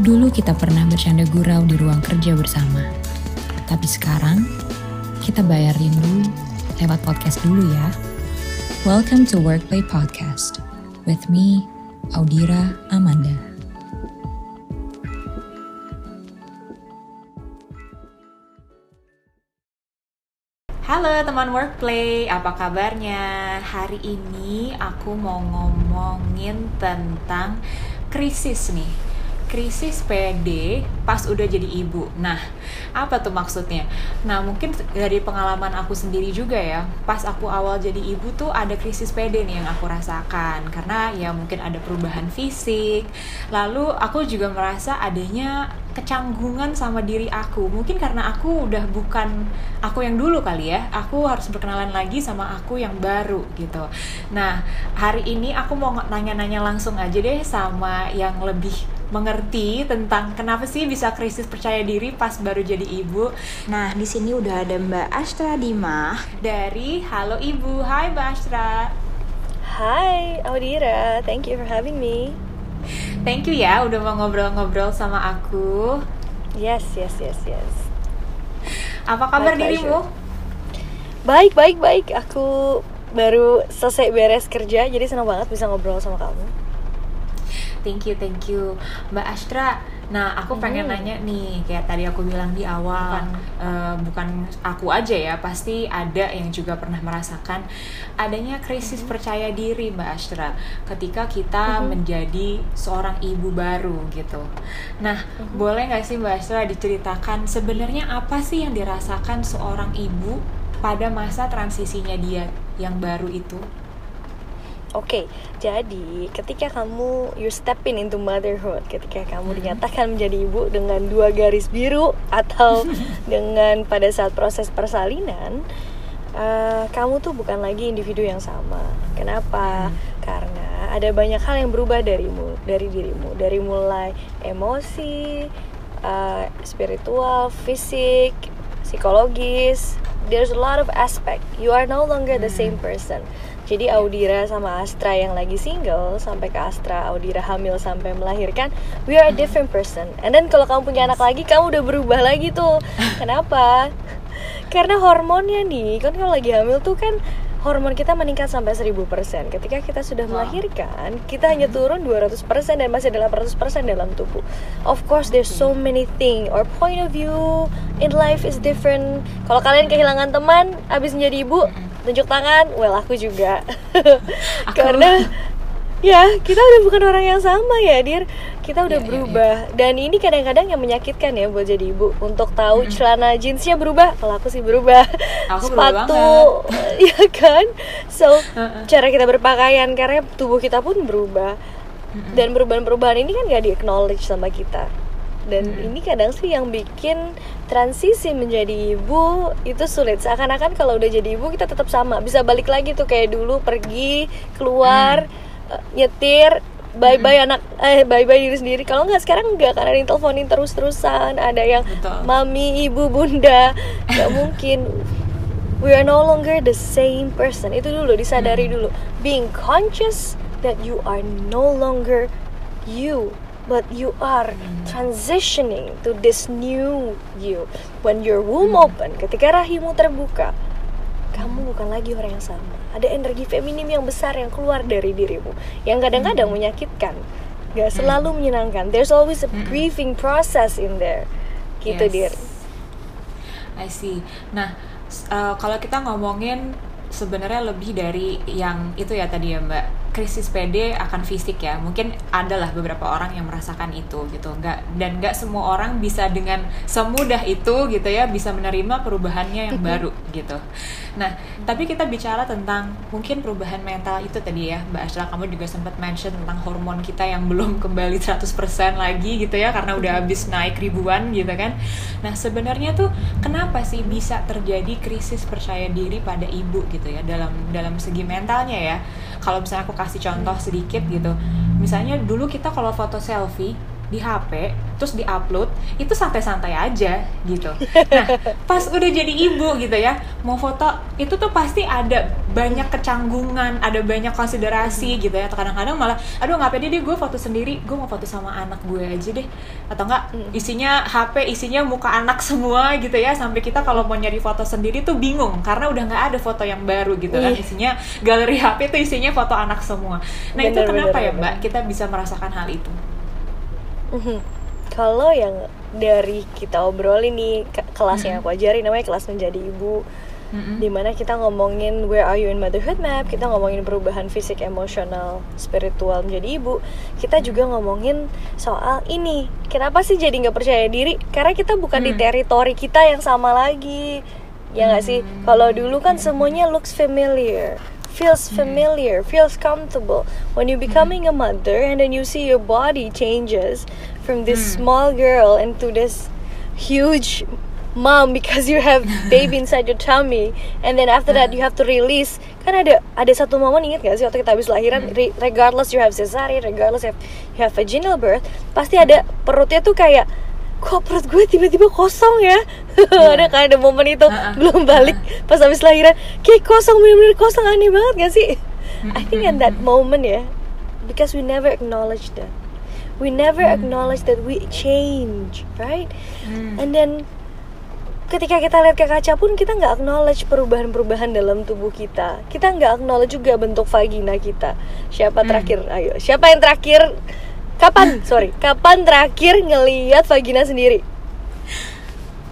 Dulu kita pernah bercanda gurau di ruang kerja bersama. Tapi sekarang, kita bayar rindu lewat podcast dulu ya. Welcome to Workplay Podcast with me, Audira Amanda. Halo teman Workplay, apa kabarnya? Hari ini aku mau ngomongin tentang krisis nih krisis PD pas udah jadi ibu. Nah, apa tuh maksudnya? Nah, mungkin dari pengalaman aku sendiri juga ya, pas aku awal jadi ibu tuh ada krisis PD nih yang aku rasakan karena ya mungkin ada perubahan fisik. Lalu aku juga merasa adanya kecanggungan sama diri aku. Mungkin karena aku udah bukan aku yang dulu kali ya. Aku harus berkenalan lagi sama aku yang baru gitu. Nah, hari ini aku mau nanya-nanya langsung aja deh sama yang lebih mengerti tentang kenapa sih bisa krisis percaya diri pas baru jadi ibu. Nah, di sini udah ada Mbak Astra Dimah dari Halo Ibu. Hai Mbak Astra. Hai Audira, thank you for having me. Thank you ya udah mau ngobrol-ngobrol sama aku. Yes, yes, yes, yes. Apa kabar dirimu? Baik, baik, baik. Aku baru selesai beres kerja, jadi senang banget bisa ngobrol sama kamu. Thank you, thank you, Mbak Astra. Nah, aku pengen hmm. nanya nih, kayak tadi aku bilang di awal, bukan, uh, bukan aku aja ya, pasti ada yang juga pernah merasakan adanya krisis hmm. percaya diri, Mbak Astra, ketika kita hmm. menjadi seorang ibu baru gitu. Nah, hmm. boleh nggak sih Mbak Astra diceritakan sebenarnya apa sih yang dirasakan seorang ibu pada masa transisinya dia yang baru itu? Oke, okay, jadi ketika kamu you stepping into motherhood, ketika kamu dinyatakan menjadi ibu dengan dua garis biru atau dengan pada saat proses persalinan, uh, kamu tuh bukan lagi individu yang sama. Kenapa? Hmm. Karena ada banyak hal yang berubah darimu, dari dirimu, dari mulai emosi, uh, spiritual, fisik, psikologis. There's a lot of aspect. You are no longer the same hmm. Jadi Audira sama Astra yang lagi single sampai ke Astra Audira hamil sampai melahirkan, we are a different person. And then kalau kamu punya anak lagi, kamu udah berubah lagi tuh. Kenapa? Karena hormonnya nih, kan kalau lagi hamil tuh kan hormon kita meningkat sampai 1000% Ketika kita sudah melahirkan, kita hanya turun 200% dan masih 800% dalam tubuh. Of course, there's so many things Our point of view in life is different. Kalau kalian kehilangan teman, abis menjadi ibu, tunjuk tangan. Well aku juga. Aku... karena ya kita udah bukan orang yang sama ya dir. Kita udah yeah, berubah. yeah, yeah. dan ini kadang-kadang yang menyakitkan ya buat jadi ibu. Untuk tahu mm -hmm. celana jeansnya berubah kalau aku sih berubah. Aku sepatu ya kan? So uh -uh. cara kita berpakaian karena tubuh kita pun berubah. Mm -hmm. dan perubahan-perubahan ini kan gak di acknowledge sama kita dan hmm. ini kadang sih yang bikin transisi menjadi ibu itu sulit seakan-akan kalau udah jadi ibu kita tetap sama bisa balik lagi tuh kayak dulu pergi keluar hmm. uh, nyetir bye bye hmm. anak eh bye bye diri sendiri kalau nggak sekarang nggak karena yang teleponin terus terusan ada yang Betul. mami ibu bunda nggak mungkin we are no longer the same person itu dulu disadari hmm. dulu being conscious that you are no longer you but you are transitioning to this new you. When your womb open ketika rahimu terbuka kamu bukan lagi orang yang sama. Ada energi feminim yang besar yang keluar dari dirimu yang kadang-kadang menyakitkan gak selalu menyenangkan. There's always a grieving process in there. Gitu yes. dir. I see. Nah uh, kalau kita ngomongin sebenarnya lebih dari yang itu ya tadi ya mbak krisis PD akan fisik ya. Mungkin adalah beberapa orang yang merasakan itu gitu. Nggak dan nggak semua orang bisa dengan semudah itu gitu ya bisa menerima perubahannya yang baru gitu. Nah tapi kita bicara tentang mungkin perubahan mental itu tadi ya Mbak Asra kamu juga sempat mention tentang hormon kita yang belum kembali 100% lagi gitu ya karena udah habis naik ribuan gitu kan. Nah sebenarnya tuh kenapa sih bisa terjadi krisis percaya diri pada ibu gitu ya dalam dalam segi mentalnya ya? Kalau misalnya aku kasih contoh sedikit gitu. Misalnya dulu kita kalau foto selfie di HP terus diupload itu santai-santai aja gitu. Nah pas udah jadi ibu gitu ya mau foto itu tuh pasti ada banyak kecanggungan, ada banyak konsiderasi gitu ya. Kadang-kadang malah aduh nggak pede deh gue foto sendiri, gue mau foto sama anak gue aja deh atau enggak isinya HP isinya muka anak semua gitu ya sampai kita kalau mau nyari foto sendiri tuh bingung karena udah nggak ada foto yang baru gitu kan Iya. isinya galeri HP tuh isinya foto anak semua. Nah itu Bener, kenapa bener, ya bener. Mbak kita bisa merasakan hal itu? Mhm. Kalau yang dari kita obrolin nih ke- kelas yang aku ajarin namanya kelas menjadi ibu. Mm-mm. di mana kita ngomongin where are you in motherhood map kita ngomongin perubahan fisik emosional spiritual menjadi ibu. Kita juga ngomongin soal ini kenapa sih jadi nggak percaya diri? Karena kita bukan di Hmm. teritori kita yang sama lagi. Ya nggak sih? Kalau dulu kan semuanya looks familiar feels familiar feels comfortable. When you becoming a mother and then you see your body changes from this small girl into this huge mom because you have baby inside your tummy and then after that you have to release. Kan ada ada satu momen ingat gak sih waktu kita habis lahiran re- regardless you have cesarean regardless you have, you have vaginal birth pasti ada perutnya tuh kayak kok perut gue tiba-tiba kosong ya? Ada kan ada momen itu. Belum balik pas habis lahiran. Kayak kosong bener-bener kosong. Aneh banget gak sih? I think at that moment ya because we never acknowledge that. We never acknowledge that we change right? Hmm. and then ketika kita lihat ke kaca pun kita nggak acknowledge perubahan-perubahan dalam tubuh kita. Kita nggak acknowledge juga bentuk vagina kita. Siapa terakhir? Ayo siapa yang terakhir kapan? Sorry. Kapan terakhir ngelihat vagina sendiri?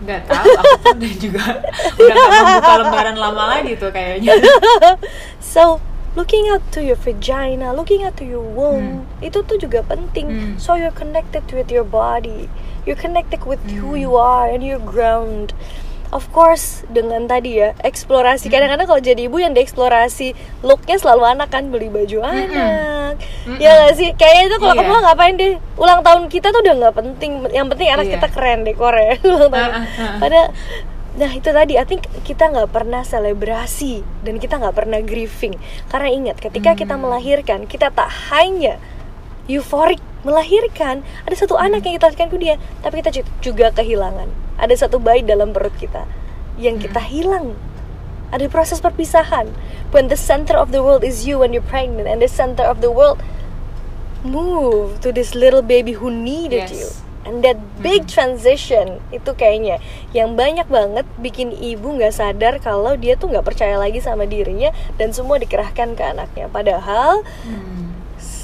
Nggak tahu, aku udah juga udah nggak membuka lembaran lama lagi tuh kayaknya. so looking out to your vagina looking out to your womb itu tuh juga penting. Hmm. so you're connected with your body. You're connected with who you are and your ground of course dengan tadi ya eksplorasi. Kadang-kadang kalau jadi ibu yang dieksplorasi looknya selalu anak kan beli baju anak. Ya gak sih? Kayaknya itu kalau Iya. kamu ngapain deh? Ulang tahun kita tuh udah nggak penting. Yang penting anak Iya. kita keren deh Korea ulang tahun. Ah, ah, ah. pada nah itu tadi I think kita nggak pernah selebrasi dan kita nggak pernah grieving. Karena ingat ketika kita Hmm. melahirkan kita tak hanya euforik melahirkan ada satu anak yang kita lahirkan ke dia tapi kita ju- juga kehilangan ada satu bayi dalam perut kita yang kita hilang. Ada proses perpisahan. When the center of the world is you when you're pregnant and the center of the world move to this little baby who needed Yes. you. And that big transition itu kayaknya yang banyak banget bikin ibu nggak sadar kalau dia tuh nggak percaya lagi sama dirinya dan semua dikerahkan ke anaknya. Padahal Hmm.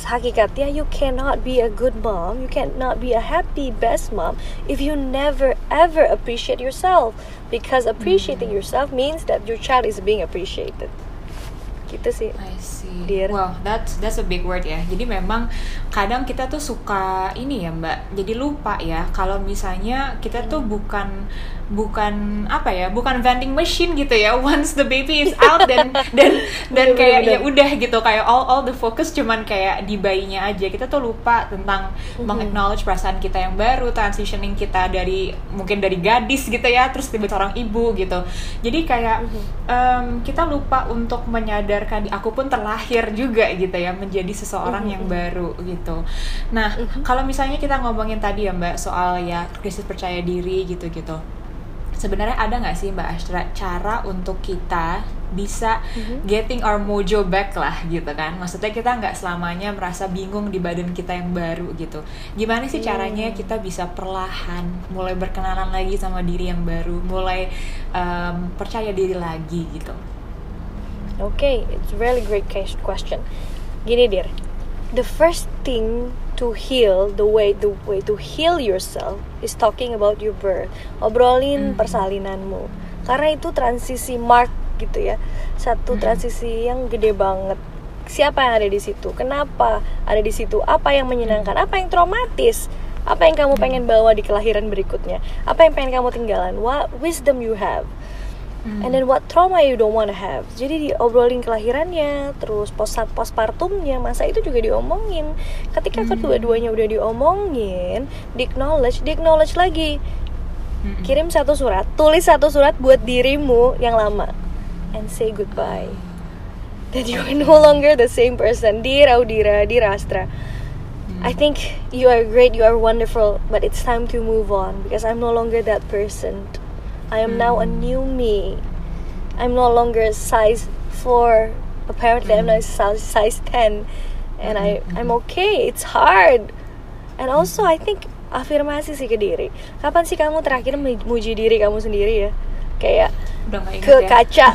Hakikatnya you cannot be a good mom. You cannot be a happy best mom if you never ever appreciate yourself. Because appreciating mm. yourself means that your child is being appreciated. Gitu sih. Dear. Wow, that's that's a big word ya. Jadi memang kadang kita tuh suka ini ya Mbak. Jadi lupa ya kalau misalnya kita tuh bukan bukan apa ya, bukan vending machine gitu ya. Once the baby is out dan dan dan kayak ya udah gitu kayak all all the focus cuman kayak di bayinya aja. Kita tuh lupa tentang meng-acknowledge perasaan kita yang baru, transitioning kita dari mungkin dari gadis gitu ya, terus tiba seorang ibu gitu. Jadi kayak em, kita lupa untuk menyadarkan aku pun terlahir juga gitu ya menjadi seseorang yang baru gitu. Nah, kalau misalnya kita ngomongin tadi ya Mbak soal ya krisis percaya diri gitu-gitu. Sebenarnya ada nggak sih Mbak Astra cara untuk kita bisa getting our mojo back lah gitu kan? Maksudnya kita nggak selamanya merasa bingung di badan kita yang baru gitu. Gimana sih caranya kita bisa perlahan mulai berkenalan lagi sama diri yang baru, mulai em, percaya diri lagi gitu? Okay, it's really great question. Gini dir, the first thing to heal, the way the way to heal yourself is talking about your birth. Obrolin persalinanmu, karena itu transisi mark gitu ya, satu transisi yang gede banget. Siapa yang ada di situ? Kenapa ada di situ? Apa yang menyenangkan? Apa yang traumatis? Apa yang kamu pengen bawa di kelahiran berikutnya? Apa yang pengen kamu tinggalan? What wisdom you have? And then what trauma you don't wanna have. Jadi diobrolin kelahirannya, terus post postpartumnya, masa itu juga diomongin. Ketika kedua-duanya udah diomongin, di acknowledge, di acknowledge lagi. Kirim satu surat, tulis satu surat buat dirimu yang lama, and say goodbye. That you are no longer the same person. Dear Audira, dear Astra. I think you are great, you are wonderful, but it's time to move on because I'm no longer that person. I am now a new me. I'm no longer size 4. Apparently I'm now size, size 10 and I I'm okay. It's hard. And also I think afirmasi sih ke diri. Kapan sih kamu terakhir memuji diri kamu sendiri ya? Kayak Udah ke ya? kaca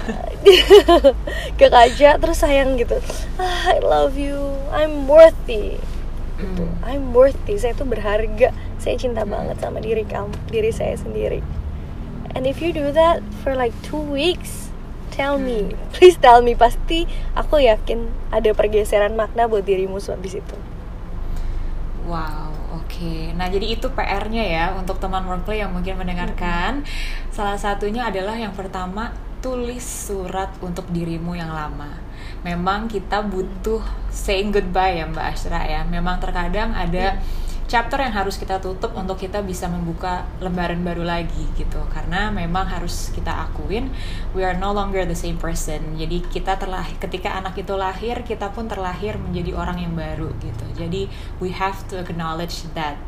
ke kaca terus sayang gitu ah, I love you I'm worthy gitu Hmm. I'm worthy saya tuh berharga saya cinta banget sama diri kamu diri saya sendiri and if you do that for like two weeks tell me please tell me pasti aku yakin ada pergeseran makna buat dirimu di situ Wow, oke. Nah, jadi itu PR-nya ya untuk teman workplay yang mungkin mendengarkan. Salah satunya adalah yang pertama, tulis surat untuk dirimu yang lama. Memang kita butuh saying goodbye ya Mbak Astra ya. Memang terkadang ada chapter yang harus kita tutup untuk kita bisa membuka lembaran baru lagi gitu. Karena memang harus kita akuin we are no longer the same person. Jadi kita terlahir ketika anak itu lahir, kita pun terlahir menjadi orang yang baru gitu. Jadi we have to acknowledge that.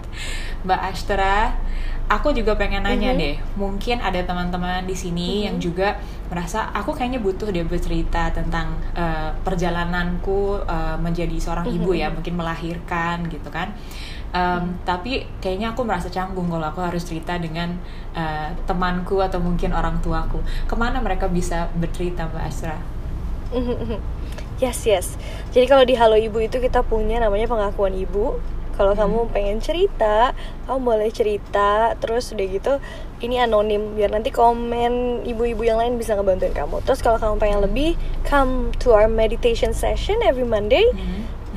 Mbak Astra, aku juga pengen nanya Mhm. deh. Mungkin ada teman-teman di sini yang juga merasa aku kayaknya butuh dia bercerita tentang eh, perjalananku eh, menjadi seorang ibu ya, mungkin melahirkan gitu kan. Um, tapi kayaknya aku merasa canggung kalau aku harus cerita dengan uh, temanku atau mungkin orang tuaku. Ke mana mereka bisa bercerita, Mbak Asra? Yes, yes. Jadi kalau di Halo Ibu itu kita punya namanya pengakuan ibu. Kalau kamu pengen cerita, kamu boleh cerita. Terus udah gitu, ini anonim biar nanti komen ibu-ibu yang lain bisa ngebantuin kamu. Terus kalau kamu pengen lebih, come to our meditation session every Monday,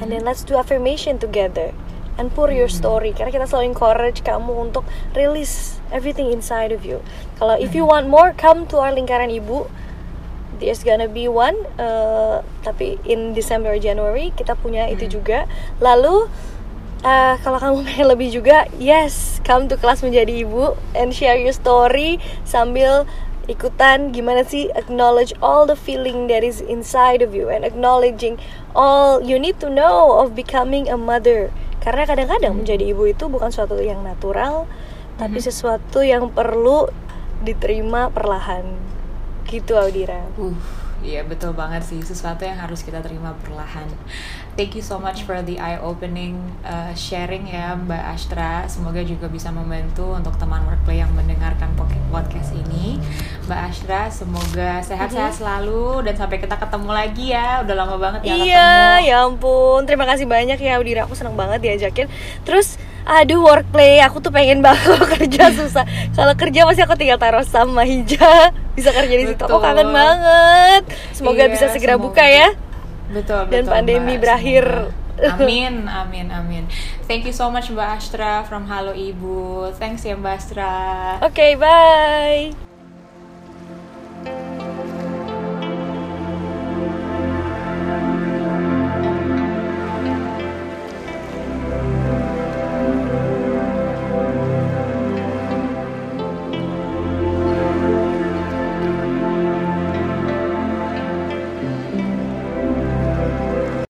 and then let's do affirmation together and pour your story. Karena kita selalu encourage kamu untuk release everything inside of you. Kalau if you want more, come to our lingkaran ibu there's gonna be one uh, tapi in December or January kita punya itu juga lalu uh, kalau kamu pengen lebih juga yes come to kelas menjadi ibu and share your story sambil ikutan gimana sih acknowledge all the feeling that is inside of you and acknowledging all you need to know of becoming a mother karena kadang-kadang menjadi ibu itu bukan suatu yang natural tapi sesuatu yang perlu diterima perlahan. Gitu Audira Uh, iya betul banget sih. Sesuatu yang harus kita terima perlahan. Thank you so much for the eye-opening uh, sharing ya Mbak Astra. Semoga juga bisa membantu untuk teman workplay yang mendengarkan podcast ini. Mbak Astra, semoga sehat-sehat selalu dan sampai kita ketemu lagi ya. Udah lama banget ya Iya, ketemu. ya ampun. Terima kasih banyak ya Audira. Aku seneng banget diajakin. Terus aduh workplay, aku tuh pengen banget kerja susah. Kalau kerja pasti aku tinggal taruh sama hija. Bisa kerja di situ. Aku Betul. kangen banget. Semoga Iya, bisa segera semoga. buka ya. Betul, Dan betul, pandemi Mbak. berakhir. Semoga. Amin, amin, amin. Thank you so much Mbak Astra from Halo Ibu. Thanks ya Mbak Astra. Oke, bye.